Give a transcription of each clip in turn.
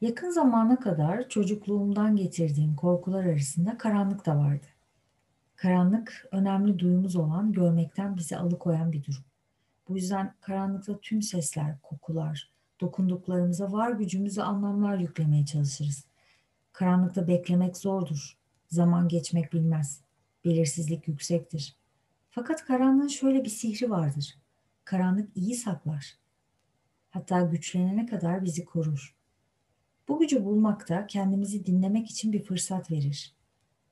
Yakın zamana kadar çocukluğumdan getirdiğim korkular arasında karanlık da vardı. Karanlık önemli duyumuz olan görmekten bizi alıkoyan bir durum. Bu yüzden karanlıkta tüm sesler, kokular, dokunduklarımıza var gücümüzle anlamlar yüklemeye çalışırız. Karanlıkta beklemek zordur. Zaman geçmek bilmez. Belirsizlik yüksektir. Fakat karanlığın şöyle bir sihri vardır. Karanlık iyi saklar. Hatta güçlenene kadar bizi korur. Bu gücü bulmakta kendimizi dinlemek için bir fırsat verir.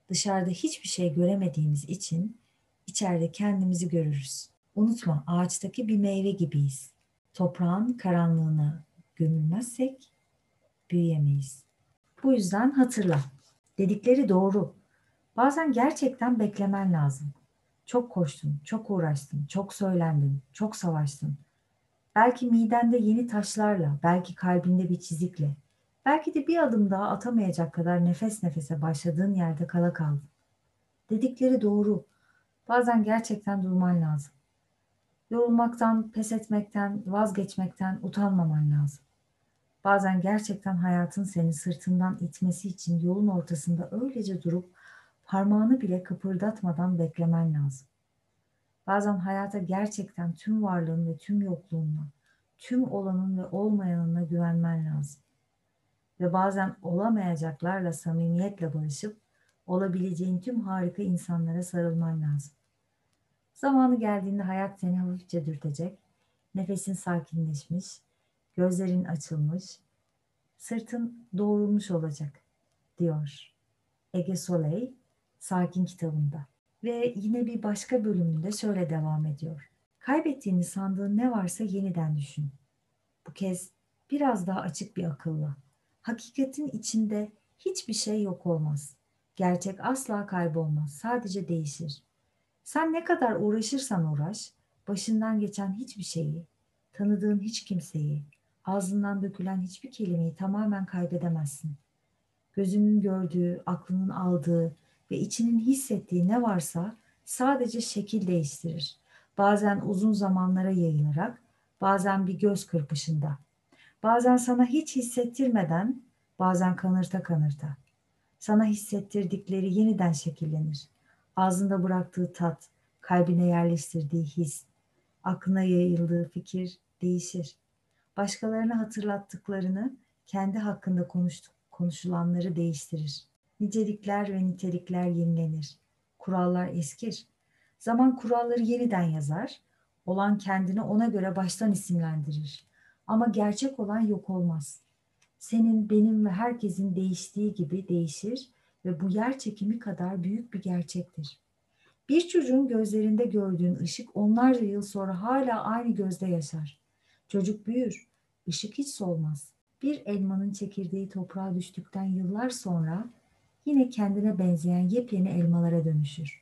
Dışarıda hiçbir şey göremediğimiz için içeride kendimizi görürüz. Unutma ağaçtaki bir meyve gibiyiz. Toprağın karanlığına gömülmezsek büyüyemeyiz. Bu yüzden hatırla. Dedikleri doğru. Bazen gerçekten beklemen lazım. Çok koştun, çok uğraştın, çok söylendin, çok savaştın. Belki midende yeni taşlarla, belki kalbinde bir çizikle, belki de bir adım daha atamayacak kadar nefes nefese başladığın yerde kala kaldın. Dedikleri doğru. Bazen gerçekten durman lazım. Yorulmaktan, pes etmekten, vazgeçmekten utanmaman lazım. Bazen gerçekten hayatın seni sırtından itmesi için yolun ortasında öylece durup parmağını bile kıpırdatmadan beklemen lazım. Bazen hayata gerçekten tüm varlığın ve tüm yokluğunla, tüm olanın ve olmayanına güvenmen lazım. Ve bazen olamayacaklarla samimiyetle barışıp olabileceğin tüm harika insanlara sarılman lazım. Zamanı geldiğinde hayat seni hafifçe dürtecek, nefesin sakinleşmiş, gözlerin açılmış, sırtın doğrulmuş olacak diyor Ege Soley Sakin kitabında. Ve yine bir başka bölümünde şöyle devam ediyor. Kaybettiğini sandığın ne varsa yeniden düşün. Bu kez biraz daha açık bir akılla. Hakikatin içinde hiçbir şey yok olmaz. Gerçek asla kaybolmaz, sadece değişir. Sen ne kadar uğraşırsan uğraş, başından geçen hiçbir şeyi, tanıdığın hiç kimseyi, ağzından dökülen hiçbir kelimeyi tamamen kaybedemezsin. Gözünün gördüğü, aklının aldığı, ve içinin hissettiği ne varsa sadece şekil değiştirir. Bazen uzun zamanlara yayılarak, bazen bir göz kırpışında. Bazen sana hiç hissettirmeden, bazen kanırta kanırta. Sana hissettirdikleri yeniden şekillenir. Ağzında bıraktığı tat, kalbine yerleştirdiği his, aklına yayıldığı fikir değişir. Başkalarına hatırlattıklarını kendi hakkında konuştuk, konuşulanları değiştirir. Nicelikler ve nitelikler yenilenir. Kurallar eskir. Zaman kuralları yeniden yazar. Olan kendini ona göre baştan isimlendirir. Ama gerçek olan yok olmaz. Senin, benim ve herkesin değiştiği gibi değişir ve bu yer çekimi kadar büyük bir gerçektir. Bir çocuğun gözlerinde gördüğün ışık onlarca yıl sonra hala aynı gözde yaşar. Çocuk büyür, ışık hiç solmaz. Bir elmanın çekirdeği toprağa düştükten yıllar sonra yine kendine benzeyen yepyeni elmalara dönüşür.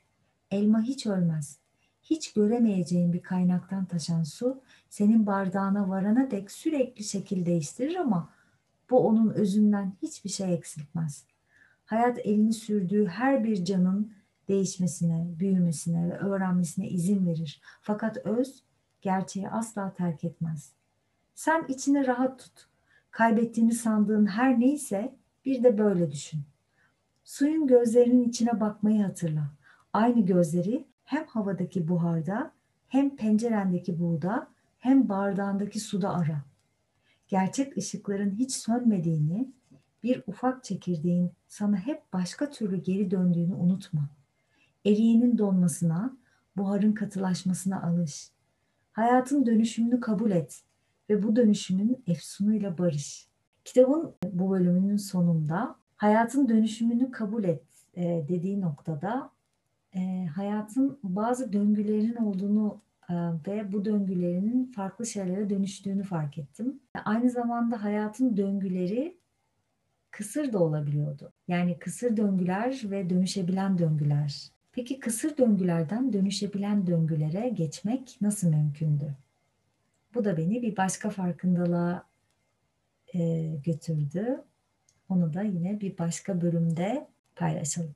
Elma hiç ölmez. Hiç göremeyeceğin bir kaynaktan taşan su senin bardağına varana dek sürekli şekil değiştirir ama bu onun özünden hiçbir şey eksiltmez. Hayat elini sürdüğü her bir canın değişmesine, büyümesine ve öğrenmesine izin verir. Fakat öz gerçeği asla terk etmez. Sen içini rahat tut. Kaybettiğini sandığın her neyse bir de böyle düşün. Suyun gözlerinin içine bakmayı hatırla. Aynı gözleri hem havadaki buharda, hem pencerendeki buğda, hem bardağındaki suda ara. Gerçek ışıkların hiç sönmediğini, bir ufak çekirdeğin sana hep başka türlü geri döndüğünü unutma. Eriyenin donmasına, buharın katılaşmasına alış. Hayatın dönüşümünü kabul et ve bu dönüşümün efsunuyla barış. Kitabın bu bölümünün sonunda hayatın dönüşümünü kabul et e, dediği noktada e, hayatın bazı döngülerin olduğunu e, ve bu döngülerinin farklı şeylere dönüştüğünü fark ettim. Aynı zamanda hayatın döngüleri kısır da olabiliyordu. Yani kısır döngüler ve dönüşebilen döngüler. Peki kısır döngülerden dönüşebilen döngülere geçmek nasıl mümkündü? Bu da beni bir başka farkındalığa e, götürdü. Onu da yine bir başka bölümde paylaşalım.